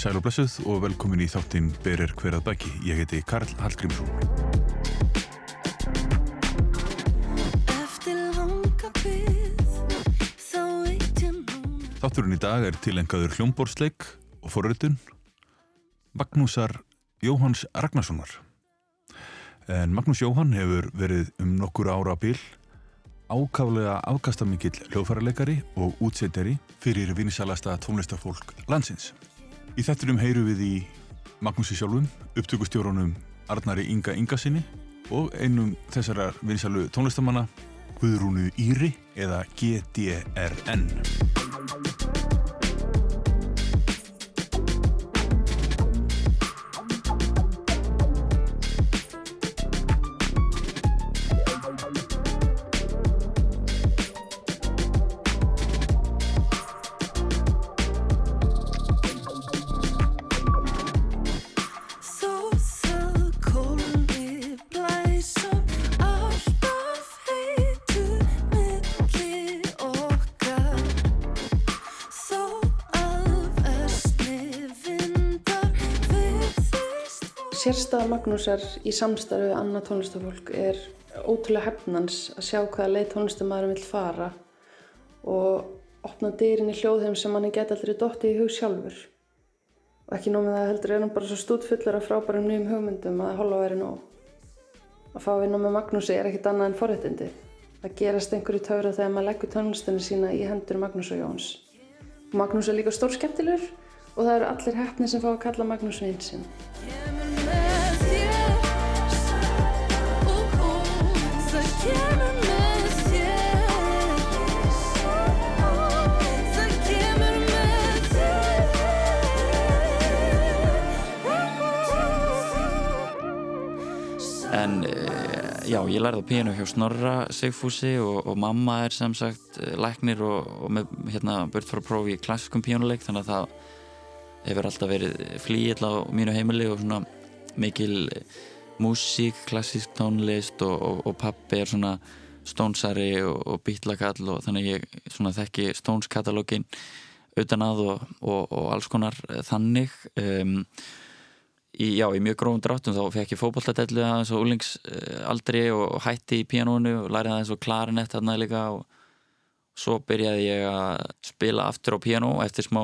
Sæl og blessuð og velkomin í þáttinn Berir hverjað bæki. Ég heiti Karl Hallgrímsson. Þátturinn í dag er tilengaður hljómborðsleik og forröðun Magnúsar Jóhanns Ragnarssonar. En Magnús Jóhann hefur verið um nokkur ára bíl ákaflega afkastamikill hljóðfærarleikari og útsetteri fyrir vinsalasta tónlistafólk landsins. Í þettunum heyru við í Magnúsi sjálfum, upptökustjórunum Arnari Inga Ingasinni og einum þessara vinsalu tónlistamanna Guðrúnu Íri eða GDRN. Sérstæða Magnúsar í samstarfi við annað tónlistafólk er ótrúlega hefnans að sjá hvaða leið tónlistamæðurinn vil fara og opna dýrin í hljóðheim sem hann geti aldrei dotti í hug sjálfur. Og ekki nómið það heldur er hann bara svo stútfullur af frábærum nýjum hugmyndum að holva væri nóg. Að fá að vinna með Magnúsi er ekkit annað en forréttindi. Það gerast einhverju töfra þegar maður leggur tónlistinu sína í hendur Magnús og Jóns. Magnús er líka stór skemmtilegur og það eru allir hefni sem fá að kalla Magnús vinn En já, ég lærði á píanu hjá Snorra Sigfúsi og, og mamma er sem sagt læknir og, og með hérna börn frá prófi í klassiskum píanuleik þannig að það hefur alltaf verið flíill á mínu heimili og svona mikil músík, klassísk tónlist og, og pappi er svona stónsari og bítlakall og þannig ég svona þekki stónskatalógin utan að og alls konar þannig. Um, í, já, í mjög grófum dráttum þá fekk ég fókbaltadellu aðeins og úlingsaldri og hætti í píanónu og lærið aðeins og klarinett þarna líka og svo byrjaði ég að spila aftur á píanó eftir smá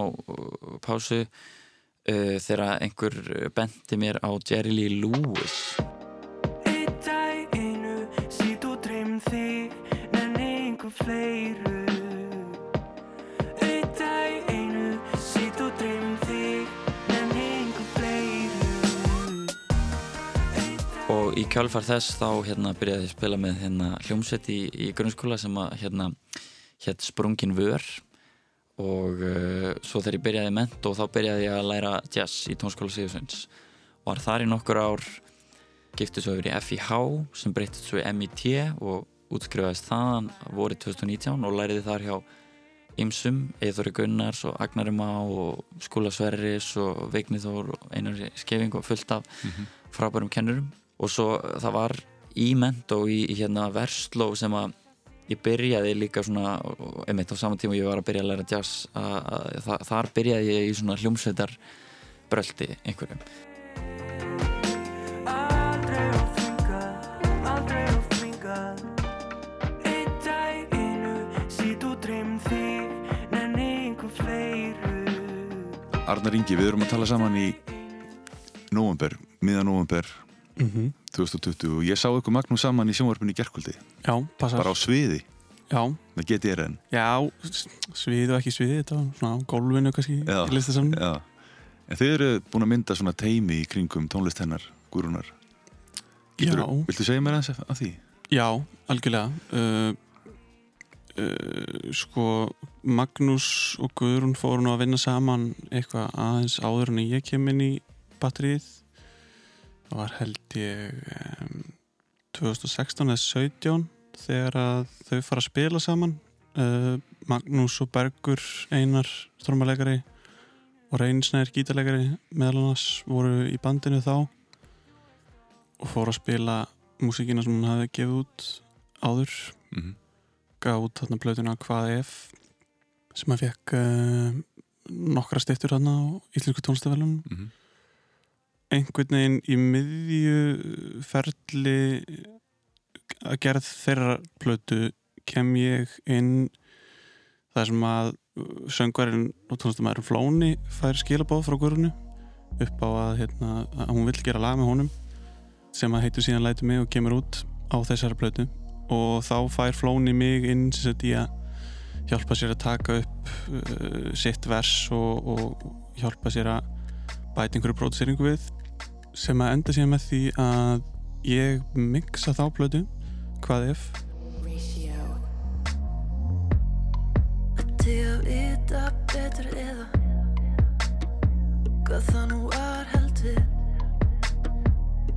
pásu uh, þegar einhver bendi mér á Jerry Lee Lewis í kjálfar þess þá hérna byrjaði ég að spila með hérna hljómsveit í, í grunnskóla sem að hérna hétt Sprungin Vör. Og uh, svo þegar ég byrjaði ment og þá byrjaði ég að læra jazz í tónskóla Sigursveins var þar í nokkur ár giftið svo yfir í FIH sem breytið svo í MIT og útskrifaðist þaðan vorið 2019 og læriði þar hjá Ímsum, Eithori Gunnars og Agnari Má og Skúla Sverris og Vigni Þór og Einari Skeving og fullt af mm -hmm. frábærum kennurum og svo það var í ment og í, í hérna versló sem að ég byrjaði líka svona einmitt á saman tíma ég var að byrja að læra jazz að, að, að, þar byrjaði ég í svona hljómsveitar bröldi einhverjum. Arnar Ingi, við erum að tala saman í november, miðan november mm -hmm. 2020 og ég sá ykkur Magnús saman í Já, passar. Bara á sviði. Já, með GTRN já, sviði og ekki sviði þetta var svona gólfinu kannski Já, í listasamni Já. En þið eru búin að mynda svona teimi í kringum tónlist hennar, Guðrúnar. Já, Viltu segja mér aðeins af því? já, algjörlega. Uh, uh, Sko Magnús og Guðrún fóru nú að vinna saman eitthvað aðeins áður en ég kem inn í batterið það var held ég um, 2016 eða 17 þegar að þau fara að spila saman uh, Magnús og Bergur Einar strómalegari og Reynsnær gítarlegari meðal annars voru í bandinu þá og fóru að spila músíkina sem hún hafði gefið út áður Mm -hmm. gaf út þarna blöðuna Hvað ef sem að fekk uh, nokkra stittur hann á Íslensku tónlistafælunum Mhm. Einhvern veginn í miðju ferli að gerð þeirra plötu kem ég inn þar sem að söngvarinn og tónlistamæðurinn Flóni fær skilabóð frá Guðrunu upp á að, hérna, að hún vill gera lag með honum sem að heitur síðan lætu mig og kemur út á þessari plötu. Og þá fær Flóni mig inn sem sagt í að hjálpa sér að taka upp uh, sitt vers og, og hjálpa sér að bæta einhverju próduseringu við sem að enda síðan með því að ég mixa þá plötu hvað ef. Hvað það nú var heldur.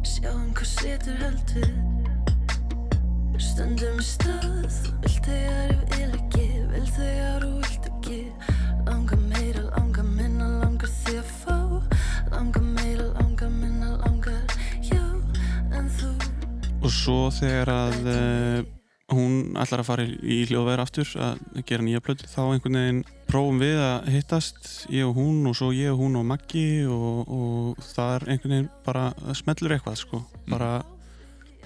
Sjáum hvað setur heldur. Stöndum í stað Vill þegar ég vil ekki Vil þegar þú vilt ekki svo þegar að uh, hún ætlar að fara í, hljóðverð aftur að gera nýja plötu þá einhvern veginn prófum við að hittast ég og hún og svo ég og hún og Maggi og, og það er einhvern veginn bara smellur eitthvað sko. Bara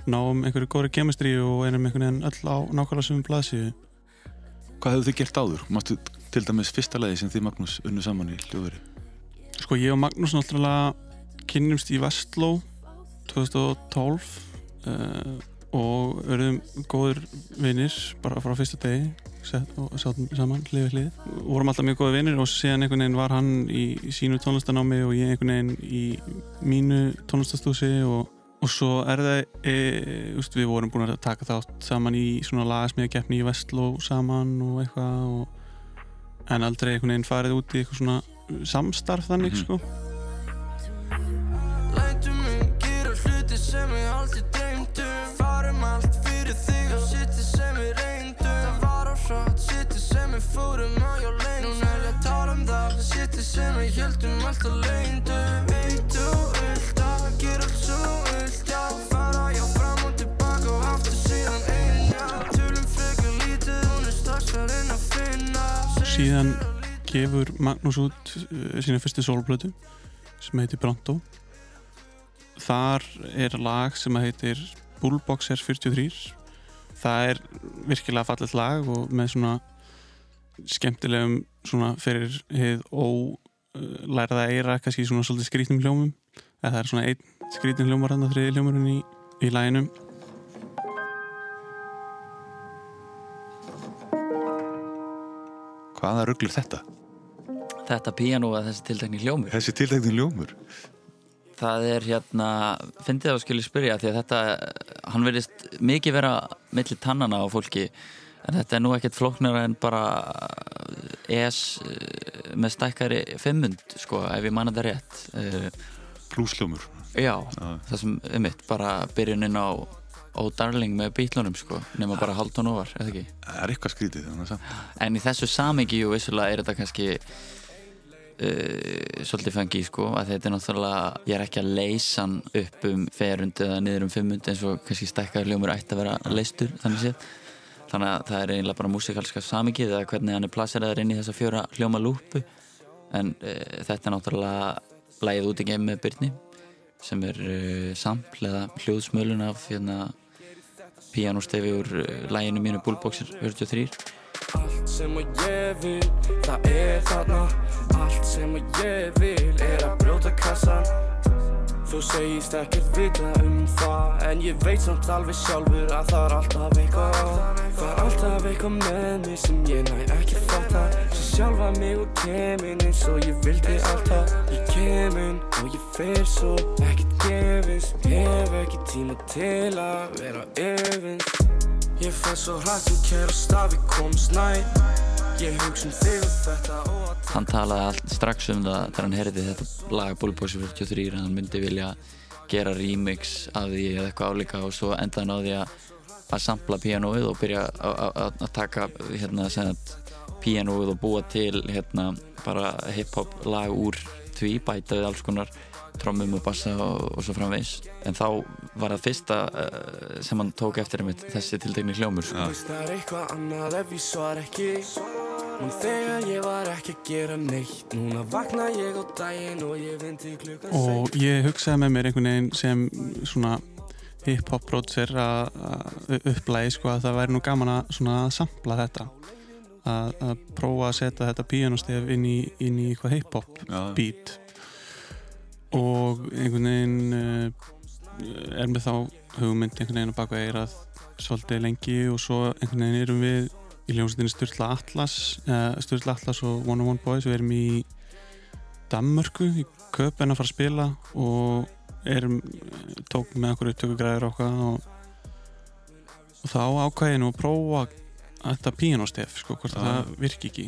náum einhverju góðri kemistri og erum einhvern veginn öll á nákvæmlega sem blaðsíðu. Hvað hefðu þið gert áður? Mástu til dæmis fyrsta lagi sem þið Magnús unnu saman í hljóðveri? Sko ég og Magnús náttúrulega kynnumst í Vestló 2012 uh, og verðum góður vinnir bara frá fyrsta degi og sátum saman hlið við hlið og vorum alltaf mjög góður vinnir og síðan einhvern veginn var hann í, í sínu tónlistanámi og ég einhvern veginn í mínu tónlistastúsi og, og svo er það e, úst, við vorum búin að taka þátt saman í svona lagasmíðakeppni í Vestló saman og eitthvað og, en aldrei einhvern veginn farið út í eitthvað svona samstarf þannig Mhm. sko Lætu mig gera hluti sem ég fórum á já lengst Núna er ég að tala um það, sittir sem við heldum alltaf leyndum. Veit þú vilt að gera allt svo vilt Já, fara já fram og tilbaka og aftur síðan einn Já, tölum frekar lítið, hún er strax farin að finna. Síðan gefur Magnús út uh, sína fyrstu sólblötu sem heitir Brando þar er lag sem heitir Bullboxer 43 það er virkilega fallet lag og með svona skemmtilegum svona fyrir heið ólærða eira kannski svona svolítið skrítnum hljómum. Eða það er svona einn skrítin hljómar hann að þriði hljómarinn í, í læginum Hvaða rugglir þetta? Þetta píanó að þessi tiltekni hljómur? Þessi tiltekni ljómur það er hérna, fyndið að skilja spyrja því að þetta, hann verðist mikið vera milli tannana á fólki en þetta er nú ekkert flóknara en bara ES eh, með stækkari fimmund sko, ef ég manna þetta rétt. Eh, Plúsljómur já, Já. það sem er mitt bara byrjunin á Ó Darling með bítlunum sko, nema bara haldun ofar, eða ekki? Það er eitthvað skrítið þannig að en í þessu samingi, jú, vissulega er þetta kannski uh, svolítið fengi, sko, að þetta er náttúrulega ég er ekki að leysa hann upp um ferund eða niður um fimmund eins og kannski stækkaður hljómur ætti að vera leystur þannig séð, þannig að það er eiginlega bara músikalska samingið eða hvernig hann er plaseraður inn í þessa fjóra hljóma lúpu. En uh, þetta er náttúrulega lægið út í geim með Byrni sem er uh, sampl eða hljóðsmölun af hérna píanóstefi úr uh, læginu mínu Bullboxer 43 Allt sem að ég vil, það er þarna. Allt sem að ég vil er að brjóta kassan Þú segist ekkert vita um það En ég veit samt alveg sjálfur að það er alltaf eitthvað Það er alltaf eitthvað með mig sem ég næ ekki fatta. Sem sjálfa mig og kemin eins og ég vildi alltaf. Ég kemin og ég fer svo ekkert gefins. Hef ekki tíma til að vera efins. Ég fæ svo hrætt sem kærast að við komst næ Ég hugsa um þig og þetta og hann talaði allt strax um það þegar hann heyrði þetta lag Bullboxer 43 að hann myndi vilja gera remix af því eða eitthvað álíka og svo endaði hann á því að að sampla píanóið og byrja að- taka hérna píanóið og búa til hérna bara hip-hop lag úr því bæta við alls konar trommum og bassa og, og svo framvegs en þá var það fyrsta uh, sem hann tók eftir einmitt þessi tiltekni hljómur sko. Veist Man þegar ég var ekki að gera neitt. Núna vakna ég á daginn og ég vindi klukkan og ég hugsaði með mér einhvern veginn sem svona hip-hop producer að að upplæði sko að það væri nú gaman að svona að sampla þetta. Að, að prófa að setja þetta píanostef inn í, inn í eitthvað hip-hop beat. Og einhvern veginn uh, er með þá hugmynd einhvern veginn á baka eirað svolítið lengi og svo einhvern veginn erum við í ljónsveitinni Sturla Atlas uh, Sturla Atlas og One on One Boys. Við erum í Danmörku í Köpen að fara að spila og erum tók með okkur upptökugræðir okkar og, og þá ákvæðinu að prófa þetta píanostef sko, hvort Já. það virki ekki.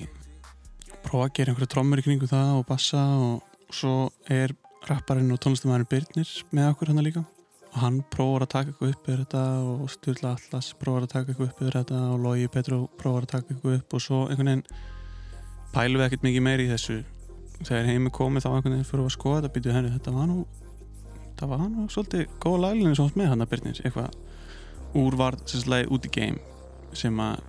Prófa að gera einhverja trommur í kringu það og bassa og svo er rapparinn og tónlistamæðurinn Birnir með okkur hann líka. og hann prófar að taka eitthvað upp yfir þetta og Sturla Atlas prófar að taka eitthvað upp yfir þetta og Logi Petru prófar að taka eitthvað upp og svo einhvern veginn pælum við ekkert mikið meiri í þessu þegar heimi komið þá einhvern veginn fyrir að skoða þetta býtu henni, þetta var nú það var nú svolítið góð laglinu sem átt með hann að Birnir eitthvað úrvarð sérstaklega út í game sem að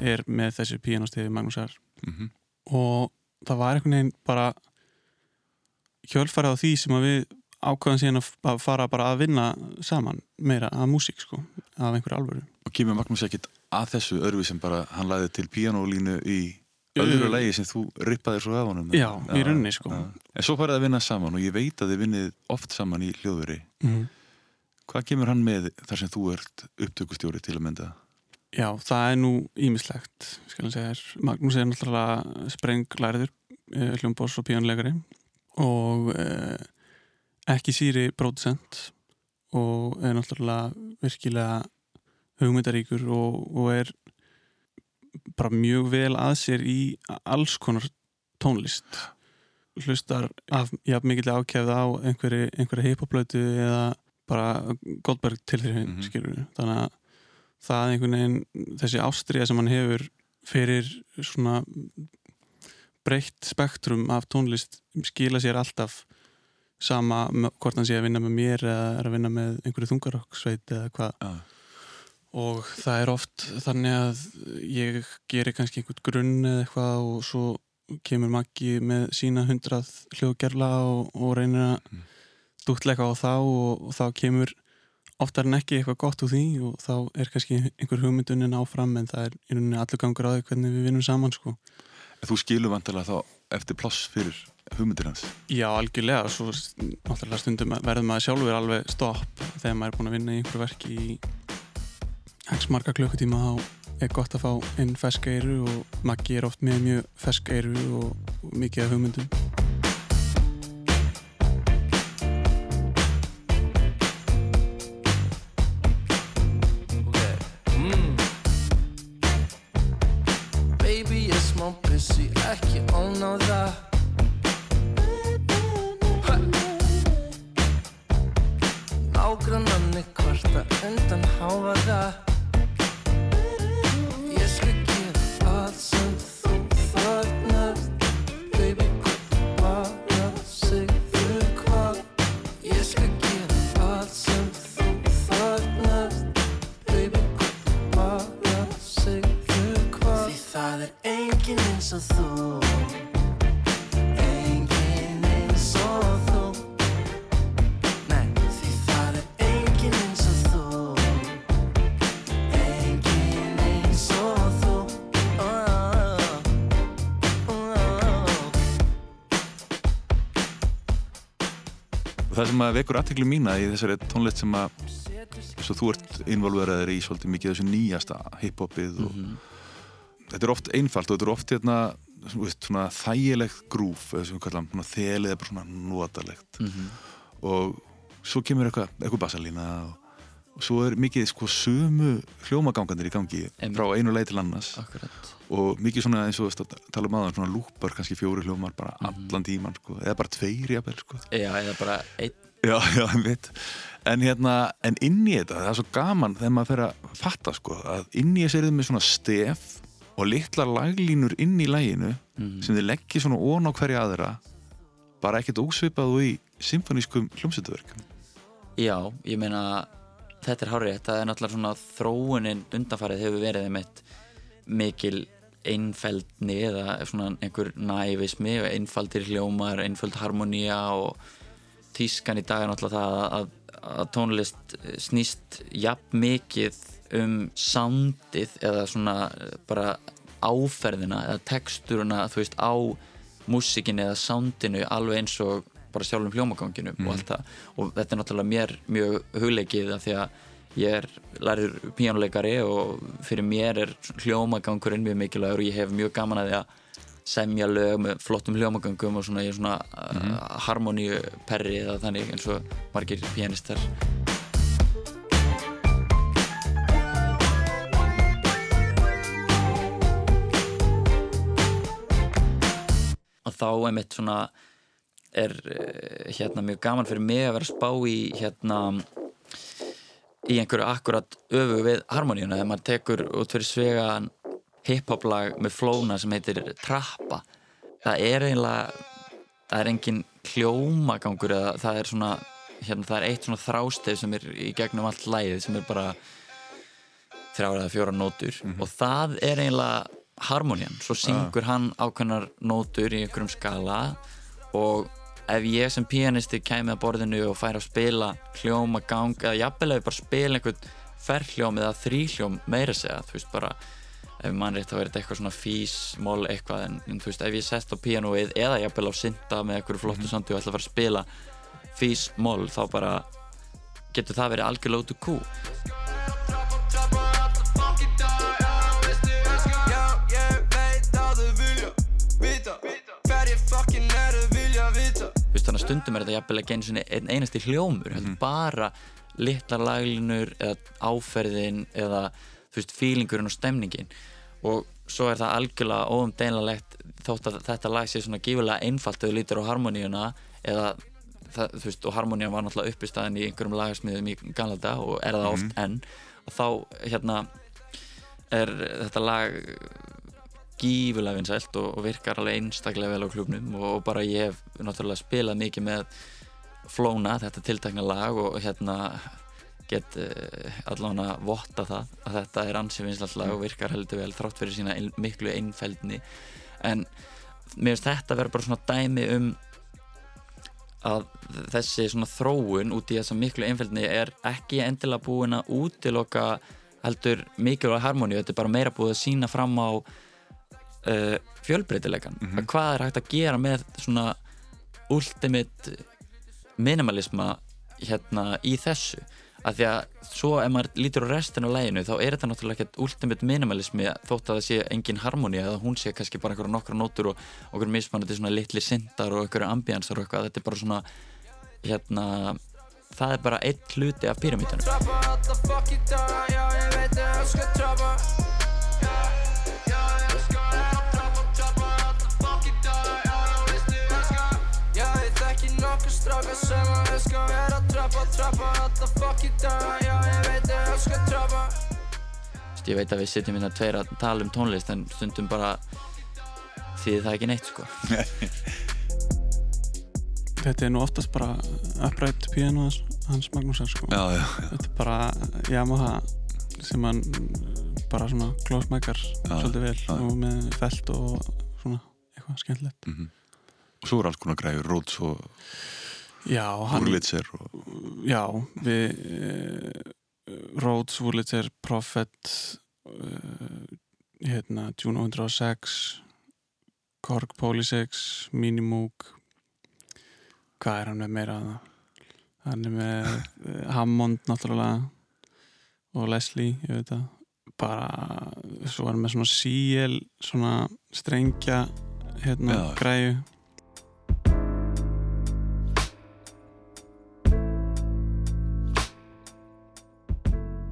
er með þessu píanostefi Magnúsar mhm. og það var einhvern veginn bara hjölfarið á því sem að við ákvæðum síðan að fara bara að vinna saman meira að músík sko af einhverju alvöru Og kemur Magnús ekkit að þessu örfi sem bara hann læði til píanólínu í öðru lægi sem þú rippaðir svo af honum Já, í rauninni, sko. En svo farið að vinna saman og ég veit að þið vinnið oft saman í hljóðveri mm. Hvað kemur hann með þar sem þú ert upptökustjóri til að mynda? Já, það er nú ímislegt skal ég segja. Magnús er náttúrulega sprenglæriður eh, hljómbós og píanlegari og eh, ekki síri pródusent og er náttúrulega virkilega hugmyndaríkur og, og er bara mjög vel að sér í alls konar tónlist hlustar af jafn mikill ákjæfð á einhverju, einhverju hip-hop-blötu eða bara Goldberg til Mhm. mm skilur þannig að það einhvern veginn þessi ástriða sem hann hefur fyrir svona breytt spektrum af tónlist skila sér alltaf sama hvort hann sé að vinna með mér eða er að vinna með einhverju þungarokksveit eða hvað Já. og það er oft þannig að ég gerir kannski einhvern grunn eða eitthvað og svo kemur Maggi með sína hundrað hljóðgerla og, og reynir að Mm. dúttleika á þá og, og þá kemur oftar en ekki eitthvað gott úr því og þá er kannski einhver hugmyndunin áfram en það er í rauninni allur gangur á því hvernig við vinnum saman sko. Þú skilur vantilega þá eftir pláss fyrir hugmyndir hans? Já, algjörlega, svo náttúrulega stundum verður maður sjálfur alveg stopp þegar maður er búin að vinna í einhverju verki í marga klukkutíma. Þá er gott að fá inn fersk eiru og Maggi er oft mjög fersk eiru og, og mikið af hugmyndum sem að vekur aðtekli mína í þessari tónlist sem að eins og þú ert involveraður í svolítið mikið þessu nýjasta hiphopið og þetta er oft einfalt og þetta er oft hérna veist, svona þægilegt grúf eða sem við kallam, þelið er bara svona notalegt Mhm. og svo kemur eitthvað, eitthvað bassalína og, og svo er mikið sko sömu hljómagangandir í gangi Einmitt. frá einu leið til annars Akkurat og mikið svona eins og að tala um aðan svona lúpar, kannski fjóri hljómar bara Mhm. allan tíman sko, eða bara tveir jafnvel sko Já, eða bara einn Já, já, ég veit En hérna, en inn í þetta, það er svo gaman þegar maður fer að fatta sko að inn í þessu er þið með svona stef og litlar laglínur inn í læginu Mhm. sem þið leggja svona ón á hverja aðra bara ekkert ósvipað og í symfonískum hljómsveiturverk Já, ég meina þetta er hárið, það er náttúrulega svona þróunin undanfarið hefur verið einmitt mikil einfeldni eða svona einhver nævismi einfaldir hljómar, einföld harmonía og tískan í dag er náttúrulega það að, að tónlist snýst jafn mikið um soundið eða svona bara áferðina eða texturuna þú veist á músikinni eða soundinu alveg eins og bara sjálfum hljómaganginu og allt það. Og þetta er náttúrulega mér mjög hugleikið af því að ég er lærður píjónuleikari og fyrir mér er hljómagangurinn mjög mikilvægur og ég hef mjög gaman að því að semja lög með flottum hljómagöngum og svona er svona mm -hmm. harmoníu perri eða þannig eins og margir pianistar og þá einmitt svona er eh, hérna mjög gaman fyrir mig að vera spá í hérna í einhverju akkurat öfu við harmoníuna þegar maður tekur út fyrir svegan hip-hop lag með flóna sem heitir Trappa. Það er eiginlega það er engin hljómagangur eða það er svona hérna, það er eitt svona þrástef sem er í gegnum allt lægið sem er bara þrjára eða fjóra nótur. Og það er eiginlega harmonían, svo syngur hann ákveðnar nótur í einhverjum skala og ef ég sem pianisti kæmi að borðinu og færi að spila hljóma gang eða jafnvel ef ég bara spila einhvern ferrhljóm eða þrýhljóm meira segja, þú veist bara ef mann rétt þá er þetta eitthvað svona fís mól eitthvað en, en þú veist ef ég sest á pianoið eða jafnvel á synda með einhverju flottu sandi og ætla að fara að spila fís mól þá bara getur það verið algjörlega út úr kú. Ég Þú veist, þannig að stundum er þetta jafnvel ekki sinni einn einasti hljómur, heldur bara litlar laglínur eða áferðin eða þú veist, fílingurinn og stemningin. Og svo er það algjörlega óumdeinalegt þótt að þetta lag sé svona gífulega einfalt þegar þú lítur á harmoníuna eða það, þú veist, og harmonían var náttúrulega uppistæðin í einhverjum lagarsmiðum í gamla dag og er það oft enn. Og þá, hérna er þetta lag gífulega vinsælt og, og virkar alveg einstaklega vel á klubnum og, og bara ég hef náttúrulega spilað mikið með Flóna, þetta tiltakna lag og hérna get uh, allavega votta það að þetta er ansið vinsælt lag og virkar heldur vel þrátt fyrir sína ein, miklu einfeldni. En mér finnst þetta vera bara svona dæmi um að þessi svona þróun út í þessa miklu einfeldni er ekki endilega búin að útiloka heldur mikilvæg harmoníu, þetta er bara meira búið að sína fram á uh, fjölbreytilegan mm -hmm. hvað er hægt að gera með svona ultimate minimalisma hérna í þessu að því að svo ef maður lítur á restin á læginu þá er þetta náttúrulega ekkert ultimate minimalismi þótt að það sé engin harmoníu eða hún sé kannski bara einhverja nokkra nótur og okkur mismanandi svona litli syndar og einhverja ambiansar og eitthvað. Þetta er bara svona hérna það er bara einn hluti af pyramítunum stráka sem að elska að vera trappa, trappa alla fucking daga, já ég veit ég elskar trappa ég veit að við sitjum hérna tveir að tala um tónlist en stundum bara þýðir það ekki neitt sko Þetta er nú oftast bara upprætt piano hans, hans Magnúsar sko. Já, já, já. Þetta er bara Yamaha sem hann bara svona klósmækar svolítið vel já. og með felt og svona eitthvað skemmtilegt Og svo er alls konar græður, Rhodes og Já, hann Wurlitzer og... Já, við uh, Rhodes, Wurlitzer, Prophet uh, hérna Juno 106 Korg Polysix Minimoog hvað er hann með meira að það hann er með uh, Hammond náttúrulega og Leslie, ég veit það. Bara, svo er hann með svona CL, svona strengja hérna, Já.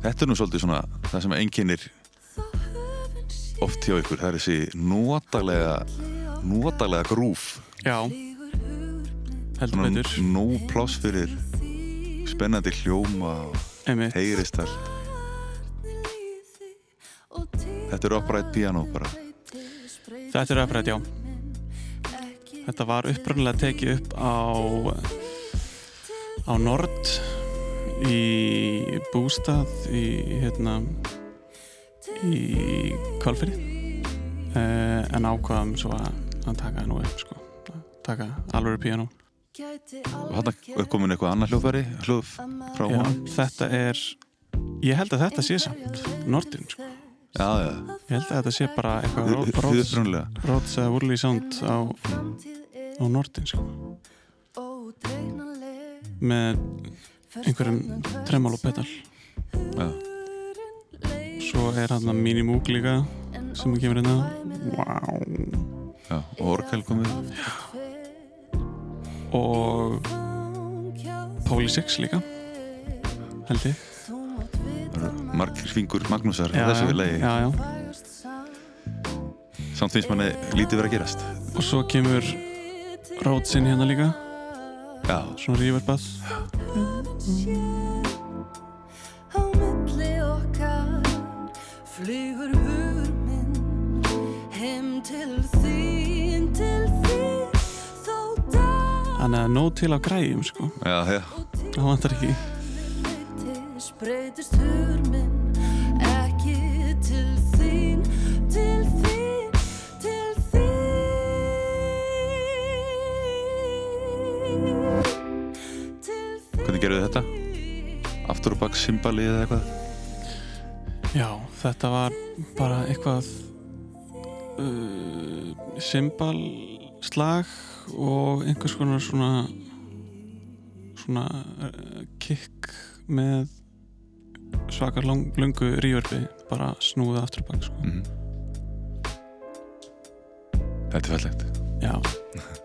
Þetta er nú svolítið svona það sem einkennir oft hjá ykkur, það er þessi notalega notalega grúf. Já, heldur betur. nó pláss fyrir spennandi hljóma og heyrist allt Þetta er upright piano bara. Þetta er upprætt, já. Þetta var upprunnilega tekið upp á á Nord í bústað í hérna í Kvalfyrir uh, en ákvaðum svo að, að taka það nú upp sko. Að taka alveg piano Og hann er komin eitthvað annað hljóðfæri, hljóð frá Já, honum. þetta er ég held að þetta sé samt Nordin sko. Já, já, ég held að þetta sé bara eitthvað Róts eða Wurley Sound á, á Nordin sko. með einhverjum tremolo pedal Já. svo er hann að Minimoog líka sem kemur hérna wow. Já, og orkel komið. og Póli 6 líka held ég margir fingur Magnúsar Já, þessu já, lagi. já, já. Samt finnst manni lítið verið að gerast. og svo kemur Rótsin hérna líka Já, svona reverbað Á milli okkar flygur hugur minn heim til þín, til þín þó dag hann er nóg til á græjum sko. Já, já. það vantar ekki. Leitis breytist hugur minn gerðu þetta? Aftur og bak symbali eða eitthvað? Já, þetta var bara eitthvað uh, symbalslag og einhvers konar svona svona uh, kick með svakar lungu ríverfi bara snúið aftur og bak sko. Mm. Þetta er fallegt. Já,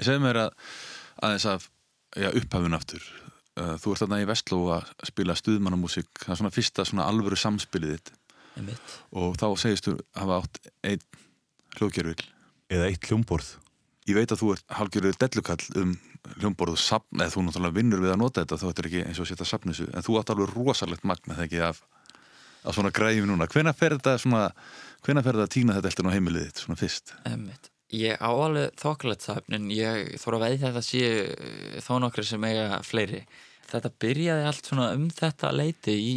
Segðu mér að aðeins af já, upphafun aftur. Uh, Þú ert þarna í Vestló að spila stuðmannamúsík. Það er svona fyrsta svona alvöru samspilið þitt einmitt og þá segistu hafa átt einn hljóðgerfil. Eða eitt hljómborð. Ég veit að þú ert hálfgerður dellukall um hljómborð og sapn, eða þú náttúrulega vinnur við að nota þetta, þá þetta er ekki eins og að setja sapnisu, en þú átt alveg rosalegt magna þegar ekki af, af svona græfum núna. Hvenær fer þetta svona, hvenær fer þetta að týna þetta eftir á heimilið þitt, svona fyrst? Einmitt. Ég á alveg þokkalegt það en ég þóra að veið þetta sé eh, þó nokkri sem eiga fleiri. Þetta byrjaði allt svona um þetta leiti í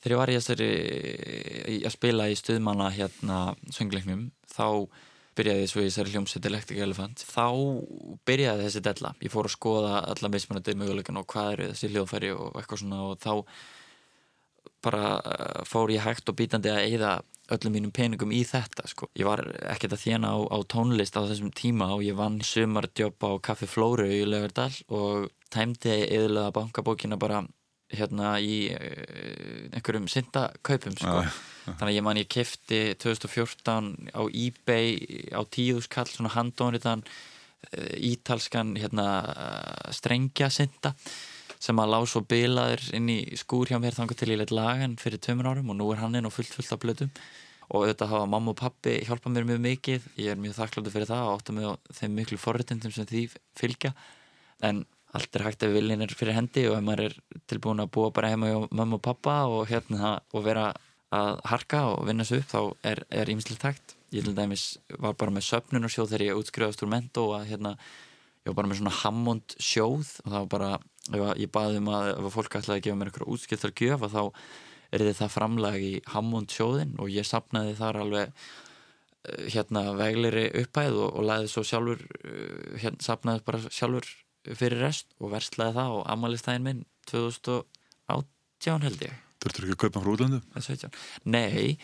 þegar ég var í þessari í að spila í stuðmanna hérna söngleiknum þá byrjaði svo í þessari hljómsveit Electric Elephant. Þá byrjaði þessi della. Ég fór að skoða alla mismunandi möguleikan og hvað eru þessi hljóðfæri og eitthvað svona og þá bara eh, fór ég hægt og bítandi að eyða öllum mínum peningum í þetta sko. ég var ekkert að þjána á, á tónlist á þessum tíma og ég vann sumardjobb á Kaffi Flóru í Laugardal og tæmdi yðurlega bankabókina bara hérna í uh, einhverjum syndakaupum sko. Já, þannig að ég man ég kefti 2014 á eBay á tíðuskall svona handónritan uh, ítalskan hérna strengja synda sem að lág svo bilaður inn í skúr hjá mér þangar til ég leitt lagan fyrir tömur árum og nú er hann inn og fullt fullt af blötum og auðvitað hafa mamma og pappi hjálpað mér mjög mikið. Ég er mjög þakkláttur fyrir það og átta mig á þeim miklu forréttindum sem því fylgja. En allt er hægt ef viljinn er fyrir hendi og ef maður er tilbúin að búa bara heima hjá mamma og pappa og hérna og vera að harka og vinna sig upp þá er, ímislegt hægt. Ég til dæmis var bara með söfnunarsjóð þegar ég útskrifaðast úr mentó að hérna ég var bara með svona Hammond sjóð og það var bara, ef ég baði um að ef fólk ætlaði að gefa mér einhverja útskiptar gjöf að þá er það framlag í Hammond sjóðin og ég sapnaði þar alveg eh, hérna vegleri upphæð og, og læði svo sjálfur eh, hérna sapnaði bara sjálfur fyrir rest og verslaði það og amalistæðin minn 2018 held ég Þurftur ekki að kaupa frá útlöndu? eða 17. Nei,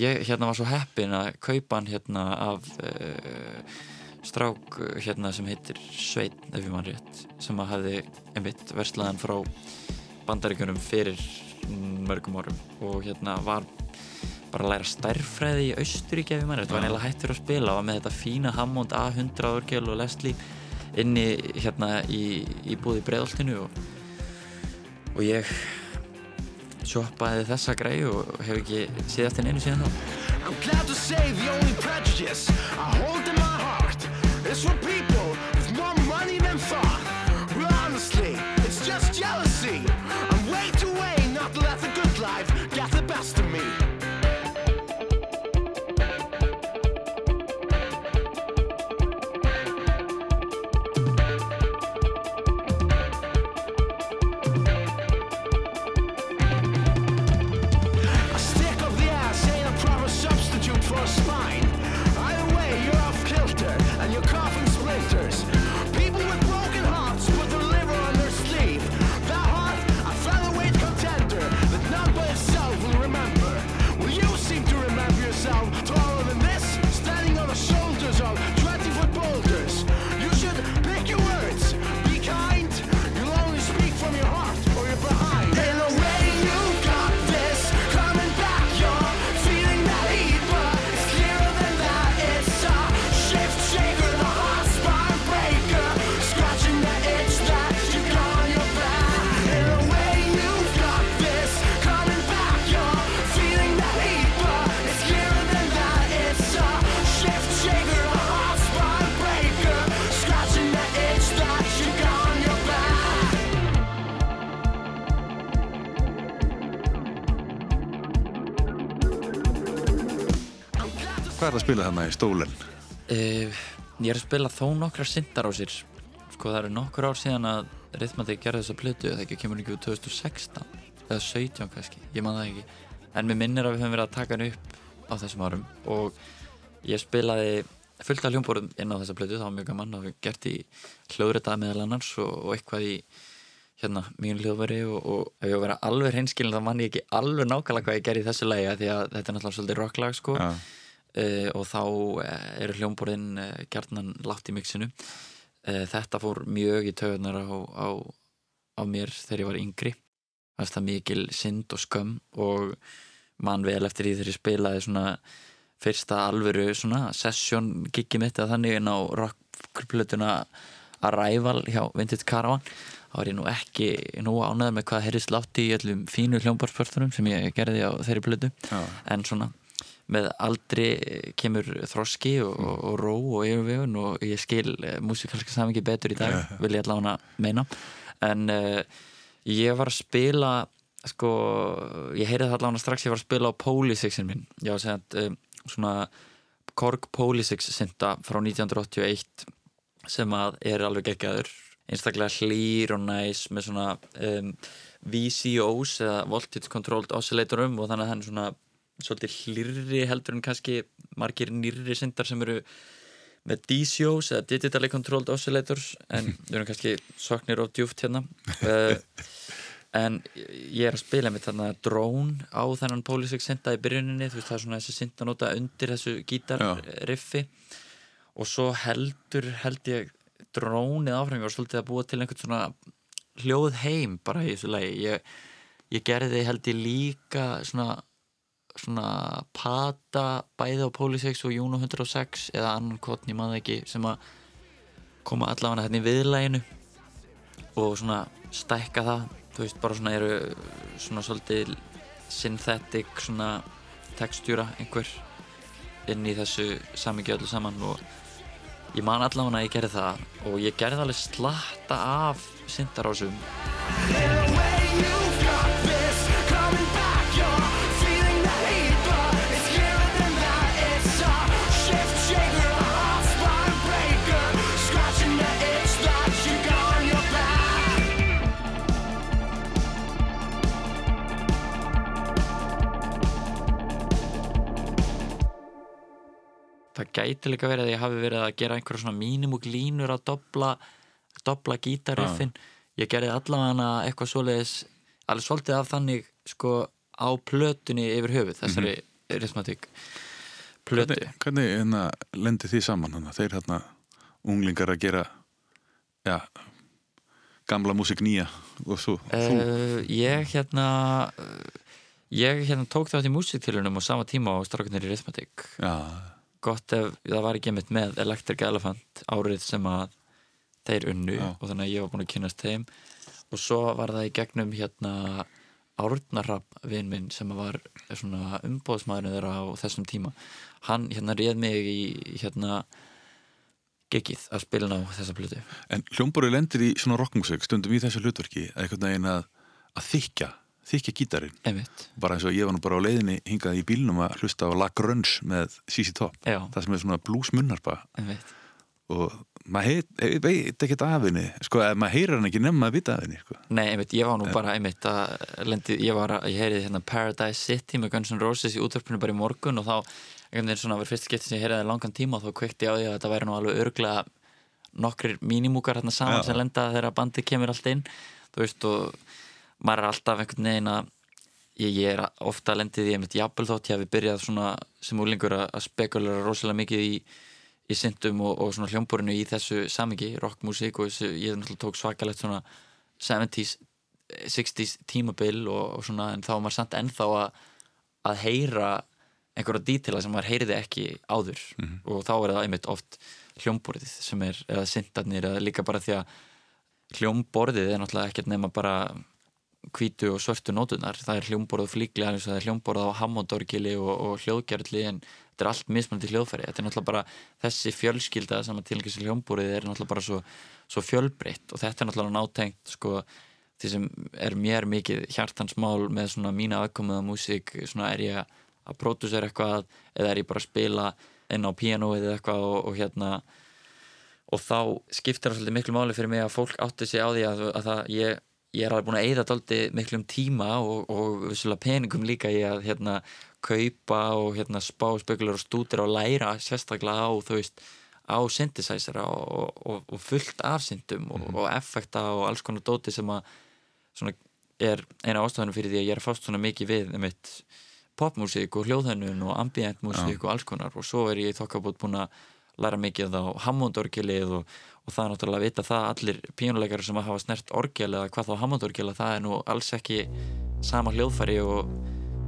ég hérna var svo heppin að kaupa hann hérna af uh, strák uh, hérna sem heitir Sveinn, ef ég mann rétt sem að hafði einmitt verslaðan frá bandaríkjunum fyrir mörgum árum og hérna var bara að læra stærfræði í Austuríki ef ég mann rétt, var neila hættur að spila og var með þetta fína Hammond A100 orgel og Leslie inni hérna í, í búði breiðoltinu og, og ég sjoppaði þessa græu og hef ekki séð eftir neinu síðan þá Er það að spila þarna í stólen? Uh, ég er að spila þó nokkra syndar á sér. Sko það eru nokkur ár síðan að Rhythmatic gerði þessa plötu það ekki kemur ekki úr 2016 eða 17 kannski, ég man það ekki. En mér minnir að við höfum verið að taka hann upp á þessum árum og ég spilaði fullt af hljómborðum inn á þessa plötu. Það var mjög gaman og við gert í hljóðrita meðal annars og, og eitthvað í hérna mín hljóðveri og, og ef ég á að vera alveg hreinskilin þá man ég ekki alveg nákvæmlega hvað ég gerði í þessu lagi af því að þetta er náttúrulega svolítið rocklag sko. Uh, og þá uh, eru hljómborðin uh, gjarnan látt í mixinu. Þetta fór mjög í töðunar á, á, á mér þegar ég var yngri. Það er mikil synd og skömm og mann vel eftir því þegar ég spilaði svona fyrsta alvöru svona session giggi mitt eða þannig inn á rockplötuna Arrival hjá Vintage Caravan. Þá var ég nú ekki nú ánæður með hvað heyrðist látt í öllum fínu hljómborðspörtunum sem ég gerði á þeirri plötu. Já, en svona með aldri kemur þroski og, og, og ró og yfirvegun og ég skil uh, músikalska samingi betur í dag vil ég allavega meina. En uh, ég var að spila sko, ég heyrði það allavega strax ég var að spila á Polysixin minn. Ég var að segja um, svona Korg Polysix synda frá 1981 sem að er alveg geggjaður. Einstaklega hlýr og næs með svona um, VCOs eða Voltage Controlled Oscillatorum og þannig að hann svona svolítið hlýrri heldur en kannski margir nýrri syndar sem eru með DCOs eða Digitally Controlled Oscillators en við erum kannski soknir og djúft hérna. Uh, en ég er að spila með þarna drón á þennan Polysix synda í byrjuninni. Þú veist það er svona þessi syndanóta undir þessu gítarriffi. Og svo heldur held ég drónið áfram. Og svolítið að búa til einhvern svona hljóð heim bara í þessu lagi. Ég, ég gerði held ég líka svona svona pata bæði á Polysix og Juno 106 eða annan kvotn, ég maður ekki sem að koma allavega hérna í viðlæginu og svona stækka það. Þú veist, bara svona eru svona svolítið synthetic svona textjúra einhver inn í þessu samingju öllu saman og ég man allavega að ég gerði það og ég gerði alveg slatta af syndarásum það gæti líka verið að ég hafi verið að gera einhverja svona mínimúk línur að dobla, dobla gítarriffin. Ég gerði allavega eitthvað svoleiðis alveg svolítið af þannig sko á plötunni yfir höfuð þessari mm -hmm. rithmatík plötu. Hvernig, hvernig lendir því saman hana? þeir hérna unglingar að gera já, gamla músik nýja og svo uh, ég hérna ég hérna tók þátt í músiktilunum á sama tíma á strákunir í rithmatík já, gott ef það var ekki mitt með Electric Elephant árið sem að þeir unnu Já. og þannig að ég var búin að kynast þeim. Og svo var það í gegnum hérna Árnarrapp vinn minn sem var svona umbóðsmaðurinn þeirra á þessum tíma. Hann hérna réð mig í hérna geggið að spila á þessa plötu. En hljómborið lendir í svona rockmusik stundum í þessu hlutverki að einhvern veginn að, að þykja þykja gítarinn. Einmitt, bara eins og ég var nú bara á leiðinni hingað í bílnum að hlusta á La Grunge með CC Top já, það sem er svona bluesmunnarpa einmitt. Og maður veit ekkert af henni sko, að maður heyrir hann ekki nefn að vita af henni sko. Nei, einmitt, ég var nú bara einmitt að lendi, ég var ég heyrið hérna Paradise City með Guns N' Roses í útvarpinu bara í morgun og þá, einhvern veginn svona var fyrst skipti sem ég heyrið það í langan tíma og þá kveikti ég á því að þetta væri nú alveg örglega nokkrir mínimúkar hérna saman Já. sem lenda þegar bandið kemur allt inn þú veist og maður er alltaf einhvern veginn að ég, ég er ofta lendið í einmitt jafnvel þótt ég hafi byrjað svona sem úlingur að að spekulera rosalega mikið í í syndum og, og svona hljómborinu í þessu samingi, rockmusík og þessu, ég náttúrulega tók svakalegt svona 70s, 60s tímabil og, og svona en þá var maður samt ennþá að, að heyra einhverja dítila sem maður heyriði ekki áður. Og þá er það einmitt oft hljómborðið sem er, eða syndarnir eða líka bara því að hljómborðið er náttúrulega ekkert nema bara hvítu og svörtu nótunar það er hljómborð og flíkli, það er hljómborð á hammondorgili og, og hljóðgerðli en þetta er allt mismunandi hljóðfæri. Þetta er náttúrulega bara þessi fjölskylda sem að tilengja sér hljómborðið er náttúrulega bara svo, svo fjölbreytt og þetta er náttúrulega nátengt sko, því sem er mér mikið hjartansmál með svona mína aðkomuða músík svona er ég að pródúsera eitthvað eða er ég bara að spila inn á píanóið eða eitthvað og, og hérna og þá skiptir það svolítið miklu máli fyrir mig að fólk átti sig á því að, að það, ég, ég er alveg búin að eyða daldi miklum tíma og, og vissulega peningum líka í að hérna kaupa og hérna spá spekular og stútir og læra sérstaklega á þú veist á synthesizera og, og, og fullt af syndum og, og effekta og alls konar dóti sem að svona er eina ástafanum fyrir því að ég er að fást svona mikið við einmitt popmusík og hljóðhönnun og ambient músík og alls konar. Og svo er ég í þokkabót búin að læra mikið á Hammond-orgelið og, og það er náttúrulega að vita það allir pínuleikari sem að hafa snert orgel eða hvað þá Hammond-orgel að það er nú alls ekki sama hljóðfæri og,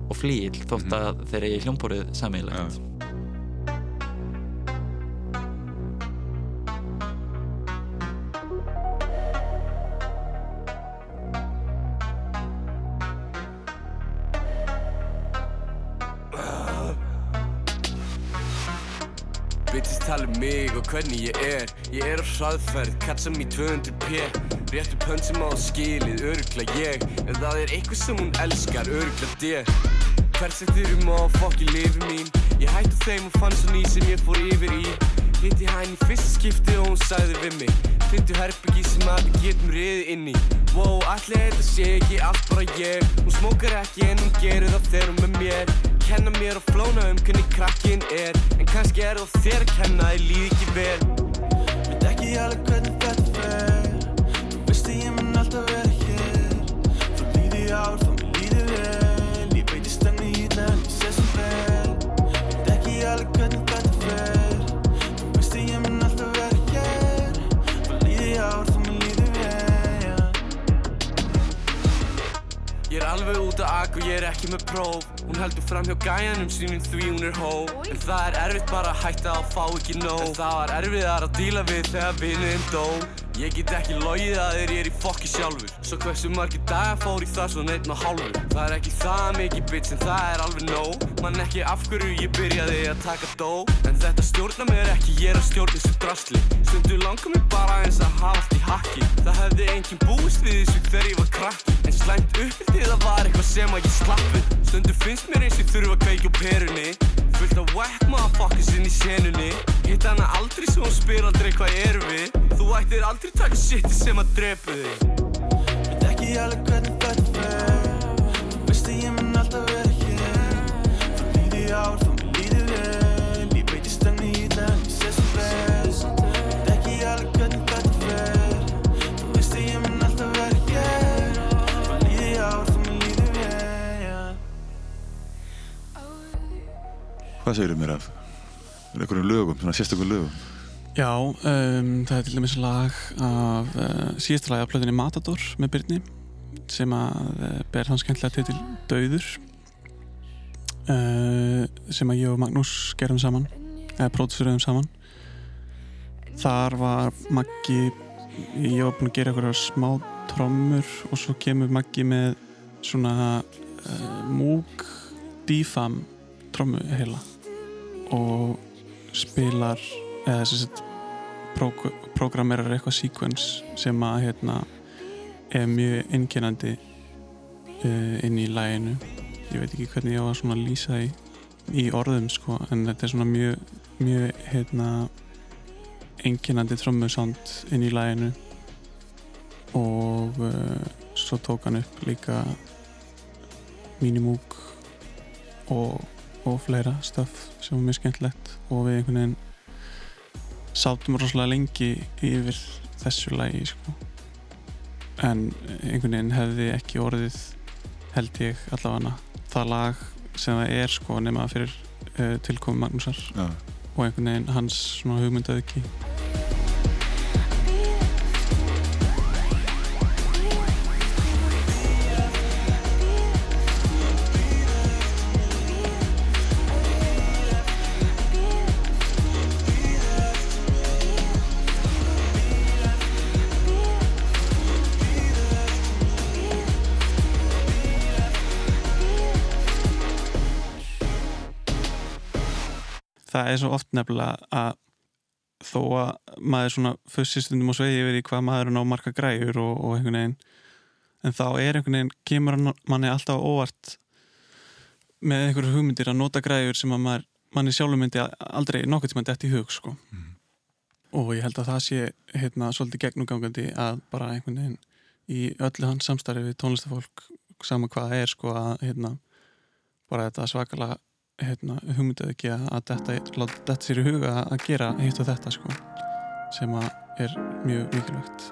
og flýl þótt að þeir eru í hljómborið samílegt Bitches tala um mig og hvernig ég er. Ég er á hraðferð, katsa mér 200p Réttu pönsum á skilið, örugla ég. En það er eitthvað sem hún elskar, örugla þér Hvers eftir um á fokki lifi mín? Ég hætti þeim og fann svo ný sem ég fór yfir í. Hitti hæn í fyrsta skipti og hún sagði við mig Fyndu herbyggi sem að við getum riðið inn í. Wow, allir þetta sé ekki allt bara ég. Hún smókar ekki en hún gerir það þegar hún með mér Kenna mér og flóna um hvernig krakkinn er. En kannski er það þér að kenna, þið líði ekki vel. Veit ekki alveg hvernig þetta fer. Þú veist að ég mun alltaf vera hér. Frá líði ár, þá mér líði vel. Ég veit ég stenni í það en ég sé sem vel Veit ekki alveg hvernig þetta fer. Þú veist að ég mun alltaf vera hér. Frá líði ár, þá mér líði vel. Ég er alveg út að ak og ég er ekki með próf Hún heldur fram hjá gæjanum sínum því hún er hó. En það er erfitt bara að hætta að fá ekki nóg. En það var erfiðar að díla við þegar vinnuðinn dó. Ég get ekki logið að þér ég er í fokki sjálfur. Svo hversu margir dagar fór í það svo neitt og hálfur. Það er ekki það mikið bitch en það er alveg nóg. Man ekki af hverju ég byrjaði að taka dó. En þetta stjórna mér ekki, ég er að stjórna þessu drasli. Stundu langar mér bara eins að hafa allt í hakki. Það hefði enginn búist við þessu þegar ég var krakki En slæmt uppildið það var eitthvað sem að ég slappið Stundu finnst mér eins ég þurfa að kveikja á perunni. Fullt af whack motherfuckers inn í senunni. Hitt hana aldrei svo hún spyr aldrei hvað erum við. Þú ættir aldrei taka shiti sem að drepa þig. Veit ekki alveg hvernig Hvað segir mér af einhverjum lögum, svona sérstökum lögum? Já, um, það er til dæmis lag af uh, síðasta lagi af plöðinni Matador með Byrni sem að uh, ber þann skemmtilega titil Dauður uh, sem að ég og Magnús gerum saman eða pródúsiröðum saman Þar var Maggi ég var búinn að gera eitthvað smá trommur og svo kemur Maggi með svona uh, múk dífam trommu heila og spilar eða þess að programmerar eitthvað sequence sem að hérna er mjög einkennandi uh, inn í læginu ég veit ekki hvernig ég á að lýsa því í orðum sko en þetta er svona mjög, mjög hérna einkennandi trommusánd inn í læginu og uh, svo tók hann upp líka Minimoog og, og fleira stöf sem var mjög skemmtilegt og við einhvern veginn sátum rosalega lengi yfir þessu lægi sko. en einhvern veginn hefði ekki orðið held ég allavega það lag sem það er sko nema fyrir uh, tilkomi Magnúsar Já. og einhvern veginn hans hugmyndaði ekki það er svo oft nefnilega að þó að maður svona fussistundum og svegi yfir í hvað maður er ná marga græjur og, og einhvern veginn en þá er einhvern veginn, kemur manni alltaf á óvart með einhverju hugmyndir að nota græður sem að maður, manni sjálfur myndi aldrei nokkuð tíma dætt í hug sko. og ég held að það sé hérna, svolítið gegnumgangandi að bara einhvern veginn í öllu hans samstarfi við tónlistafólk sama hvað það er sko að hérna, bara þetta svakalega hérna, hugmyndið ekki að þetta, láta þetta sér í huga að gera hitt og þetta sko sem að er mjög mikilvægt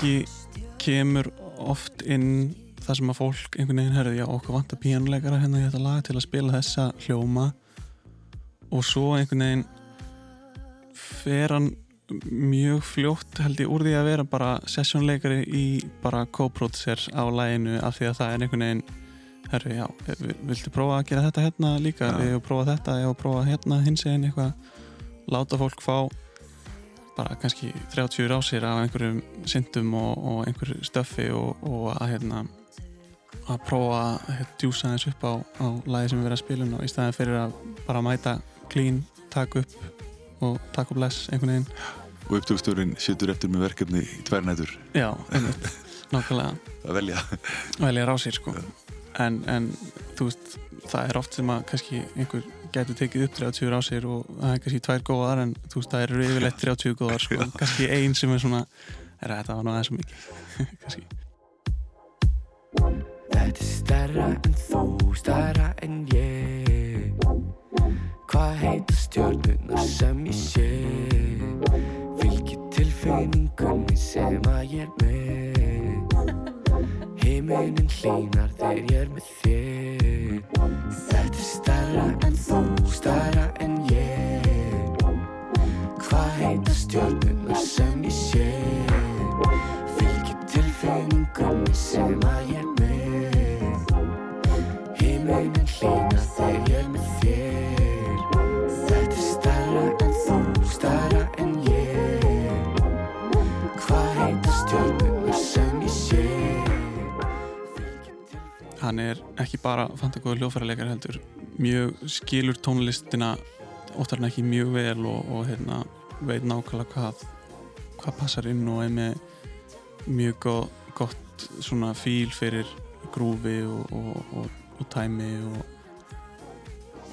Maggi kemur oft inn þar sem að fólk einhvern veginn herði já okkur vantar píanuleikara hérna í þetta lag til að spila þessa hljóma. Og svo einhvern veginn fer hann mjög fljótt held ég úr því að vera bara sessjónleikari í bara co-producer á læginu af því að það er einhvern veginn herri já, vi- viltu prófa að gera þetta hérna líka, ég hef prófað þetta, hef prófað hérna hins eginn eitthvað. Láta fólk fá bara kannski 30 rásir af einhverjum syndum og, og einhverju stöffi og, og að hérna að prófa að hérna, djúsa þess upp á, á lagi sem við verðum að spila um og í staðin fyrir að bara mæta clean, taka upp og taka upp less einhvern veginn. Og upptökstjórin situr eftir með verkefni í tvær nætur já, einmitt, nákvæmlega. Að velja. Velja rásir sko. En, en þú veist, það er oft sem að kannski einhver getur tekið upp 30 rásir og það er kannski tvær góðar en þú veist, það eru yfirleitt 30 góðar sko, kannski ein sem er svona er þetta var nú aðeins svo mikið kannski. Þetta er stærra en þú, stærra en ég. Hvað heita stjórnuna sem ég sé? Fylgir tilfinningunni sem að ég er með. Himinin hlýnar þegar ég er með þér Þetta er stærra en þú, stærra en ég. Hvað heita stjórnuna sem ég sé? Fylgir tilfinningunni sem að ég hann er ekki bara fantagóður hljófæraleikar heldur mjög skilur tónlistina oftar en ekki mjög vel og, og hérna, veit nákvæmlega hvað hvað passar inn og er með mjög go- gott svona fíl fyrir grúfi og, og, og, tæmi og,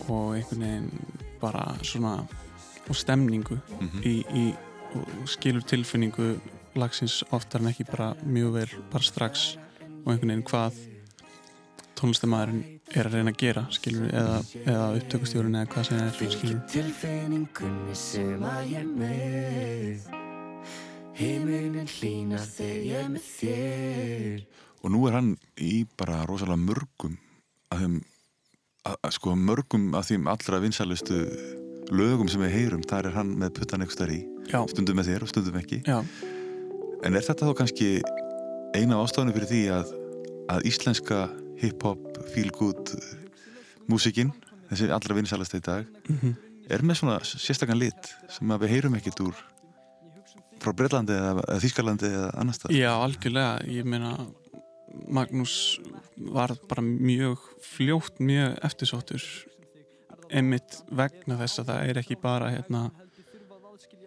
og einhvern veginn bara svona og stemningu Mhm. í, í og skilur tilfinningu lagsins oftar en ekki bara mjög vel bara strax og einhvern veginn hvað tónlistamæðurinn er að reyna að gera skilur eða, eða upptökustjórun eða hvað sem er skilur tilfinningunni sem að ég með. Himinin hlýnar þegar ég með þér. Og nú er hann í bara rosalega mörgum að þeim að, að sko mörgum af þeim allra vinsælustu lögum sem við heyrum þar er hann með puttan eitthvað stær í já, stundum með þér og stundum ekki. Já, en er þetta þá kannski eina ástafinu fyrir því að, að íslenska hip-hop, feel-good músikinn, þessi allra vinsælasta í dag mhm. er með svona sérstakann lit sem við heyrum ekkert úr frá Breitlandi eða, Þýskalandi eða annars stað Já, algjörlega, ég meina Magnús var bara mjög fljótt mjög eftirsóttur einmitt vegna þess að það er ekki bara hérna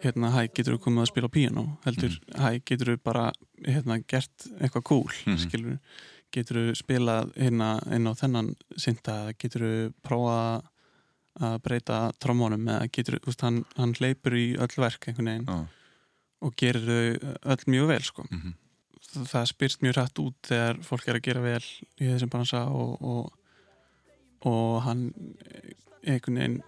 hérna, hæ, getur þú komið að spila á píanó? Heldur, hæ, getur þú bara hérna, gert eitthvað cool, Mhm. skilur getur þú spilað hérna inn á þennan synda, getur þú prófað að breyta trommónum eða getur, þú hann, hann hleypur í öll verk einhvern veginn Já. og gerir þau öll mjög vel sko. Mhm. það, það spyrst mjög rætt út þegar fólk er að gera vel í þessum bransa og, og, og hann einhvern veginn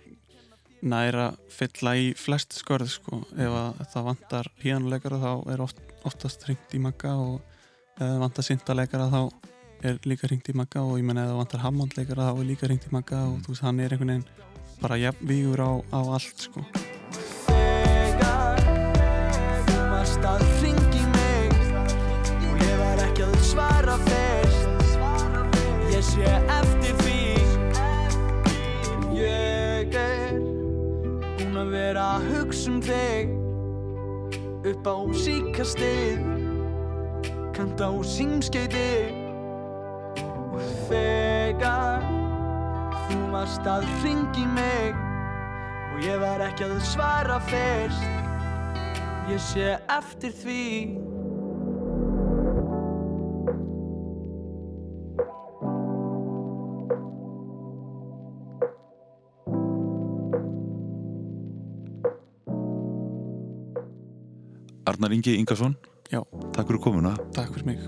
næra fylla í flest skörð sko. ef að það vantar píanuleikara þá er oft, oftast hringt í magga og ef það vantar syntaleikara þá er líka hringt í magga og ég menna ef það vantar hammondleikara þá er líka hringt í magga og þú veist hann er einhvern veginn bara jafn vígur á, á allt sko. Þegar þú varst að ringi mig. Og ég var ekki að svara fyrst. Ég sé eftir því. Ég er búinn að vera að hugsa um þig. Upp á síkastið kanta á símskeiti og þegar þú varst að ringi mig og ég var ekki að svara fyrst ég sé eftir því. Arnar Ingi Ingarsson, Já, takk fyrir komuna. takk fyrir mig.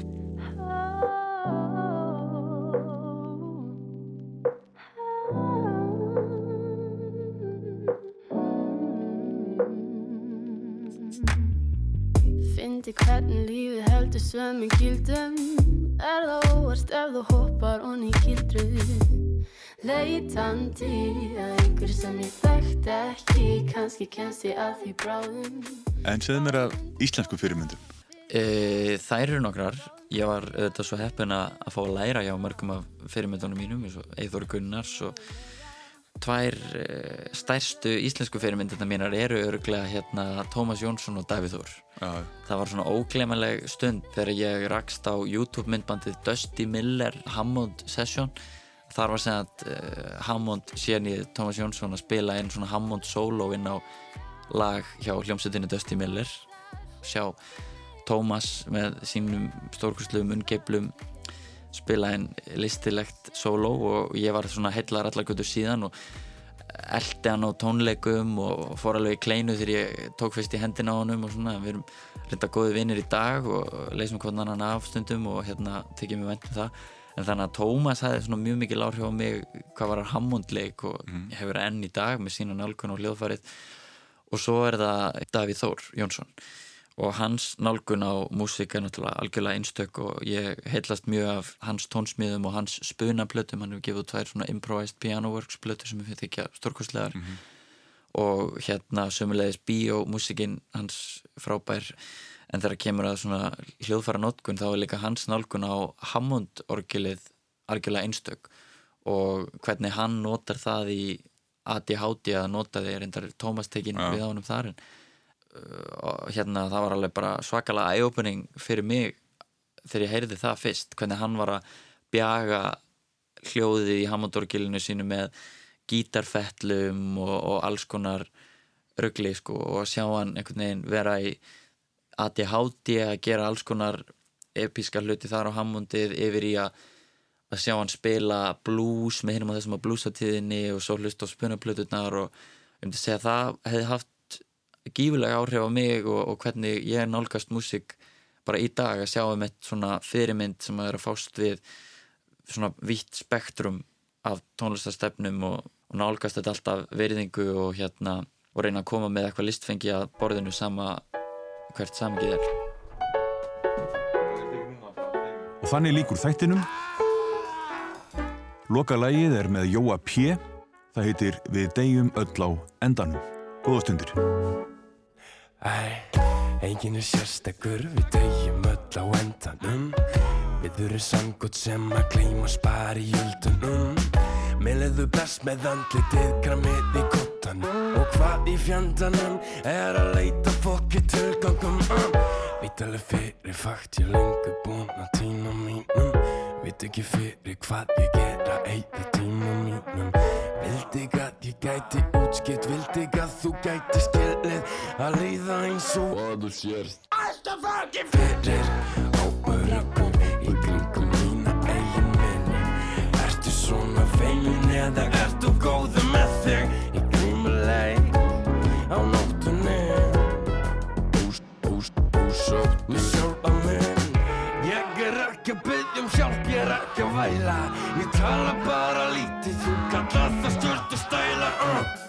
Fyndi hvernig lífið heldur sömu gildum. Er það óvart ef þú hoppar onni í gildru Leitandi að einhver sem ég þekkt ekki Kannski kemst ég að því bráðum. En segðu mér að íslensku fyrirmyndum. E, þær eru nokkrar. Ég var auðvitað svo heppin að að fá að læra hjá mörgum af fyrirmyndunum mínum eins og Eithor Gunnars og tvær e, stærstu íslensku fyrirmyndina mínar eru örglega hérna Tómas Jónsson og Davíð Þór. Það var svona óglemaleg stund þegar ég rakst á YouTube myndbandið Dusty Miller Hammond Session. Þar var sem að uh, Hammond í Tómas Jónsson að spila einn svona Hammond solo inn á lag hjá hljómsveitinu Dusty Miller. Sjá Tómas með sínum stórkursluðum ungeiflum spila einn listilegt solo og ég var svona heillar allar götur síðan og eldi hann á tónleikum og fór alveg í kleinu þegar ég tók fyrst í hendina á honum og svona, við erum reynda góði vinnir í dag og leysum hvernig hann af stundum og hérna tekið mér vænt um það. En þannig að Tómas hefði svona mjög mikil áhrif á mig hvað var Hammondleik og ég hefur enn í dag með sína nálgun og hljóðfarið og svo er það Davíð Þór Jónsson og hans nálgun á músík er náttúrulega algjörlega einstök og ég heillast mjög af hans tónsmiðum og hans spunaplötum, hann hefur gefið tvær svona improvised piano works plötur sem við þykja stórkostlegar. Og hérna sömulegis bíómúsíkin hans frábær. En þegar kemur að svona hljóðfæra nótkun þá er líka hans nálgun á Hammond orgelið algjörlega einstök. Og hvernig hann notar það í ADHD að nota því reyndar Tómas tekin Já. við á honum hérna það var alveg bara svakalega eye-opening fyrir mig þegar ég heyrði það fyrst hvernig hann var að bjaga hljóðið í Hammondorgilinu sínu með gítarfettlum og, og alls konar rugli sko og sjá hann einhvern veginn vera í ADHD að gera alls konar episka hluti þar á Hammondið yfir í að að sjá hann spila blues með hinum á þessum á bluesatíðinni og svo hlust á spunaplöturnar og myndi segja að það hefði haft gífulega áhrif á mig og, og hvernig ég nálgast músík bara í dag að sjá um eitt svona fyrirmynd sem að er að fást við svona vítt spektrum af tónlistastefnum og, og nálgast þetta alltaf veriðingu og hérna og reyna að koma með eitthvað listfengi að borðinu sama hvert samgið er Og þannig líkur þættinum. Loka lagið er með Jóa P. Það heitir Við deyjum öll á endanum. Góða stundir. Æ, enginn er sérstakur, við deyjum öll á endanum. Við erum sangótt sem að gleyma spara í jöldunum Mér leðu best með andlitið gramið í kottanum. Og hvað í fjandanum er að leita fólki tilgangum? Um. Alveg fyrir fakt ég lengur búinn að tíma mínum. Veit ekki fyrir hvað ég er að eita tíma mínum Vildi að ég gæti útskipt Vildi að þú gæti skilið Að líða eins og Hvað þú sérst Alltaf ekki fyrir Óöruggur í kringum mína eigin vini Ertu svona fegin eða ertu góður með þig? Í grímuleik á nóttunni. Ús, ús, úsótt með sjálfa um hjálp, ég er ekki að væla. Ég tala bara lítið, þú kallar það stjórn og stæla uh.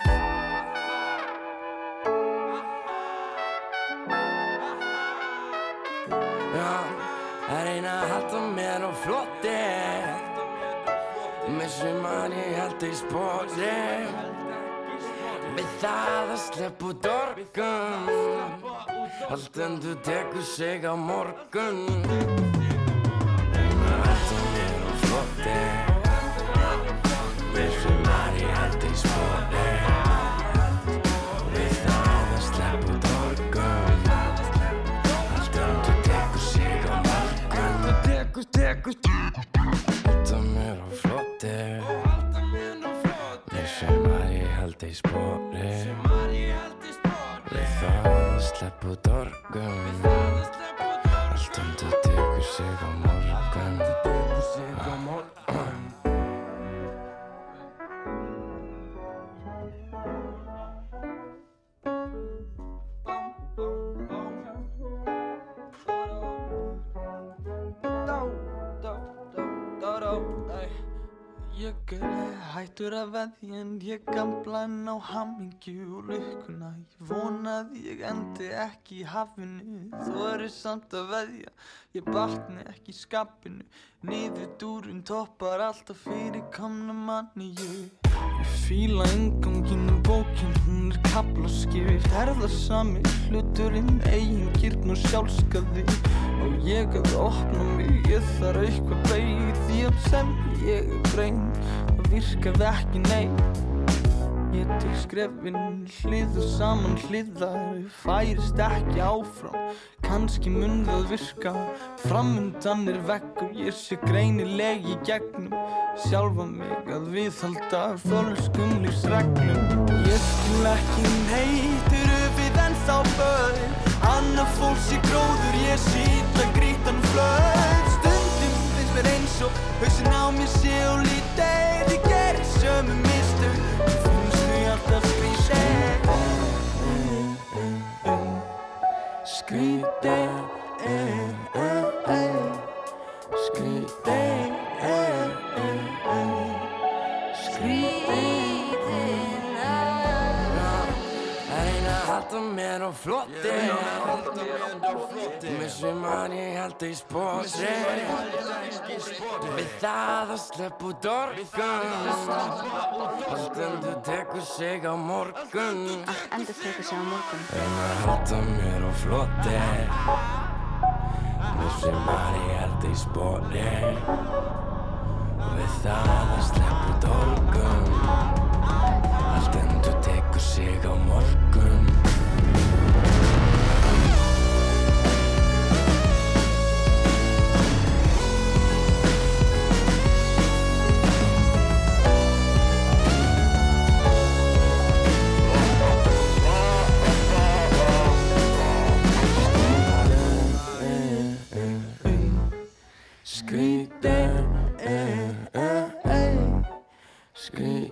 Það reyna að halda mér á flotti Með sumar ég held í spori Við það að slepp út orgun Allt endur tekur sig á morgun er hættur að veðja en ég gamla en á hamingju og lukkuna Ég vona að ég endi ekki í hafinu. Þú eru samt að veðja, ég batni ekki í skapinu. Niður dúrun toppar alltaf fyrir komna manni. Ég, ég fíla inganginn um bókin, hún er kaplaskipt Herðarsami hluturinn, eigin kýrn og sjálfskaði. Og ég að opna mig, ég þarf eitthvað beigð Því að sem ég er grein, það ekki neitt. Ég tek skrefin hlið og saman hliðar Færist ekki áfram, kannski mun það virka Framundan er veggur, ég sé greinileg í gegnum Sjálfa mig að viðhalda fölskum lífsreglum. Ég skil ekki neitur við ennþá börn? Annar fólks í gróður, ég halda í spóri Við það að slepp út orgun Haldandu tekur sig á morgun. Endur tekur sig á morgun. Einar halda mér á flotti Mér sem var í halda í spóri Við það að slepp út orgun Haldandu tekur sig á morgun. damn, eh, eh, eh. Scream.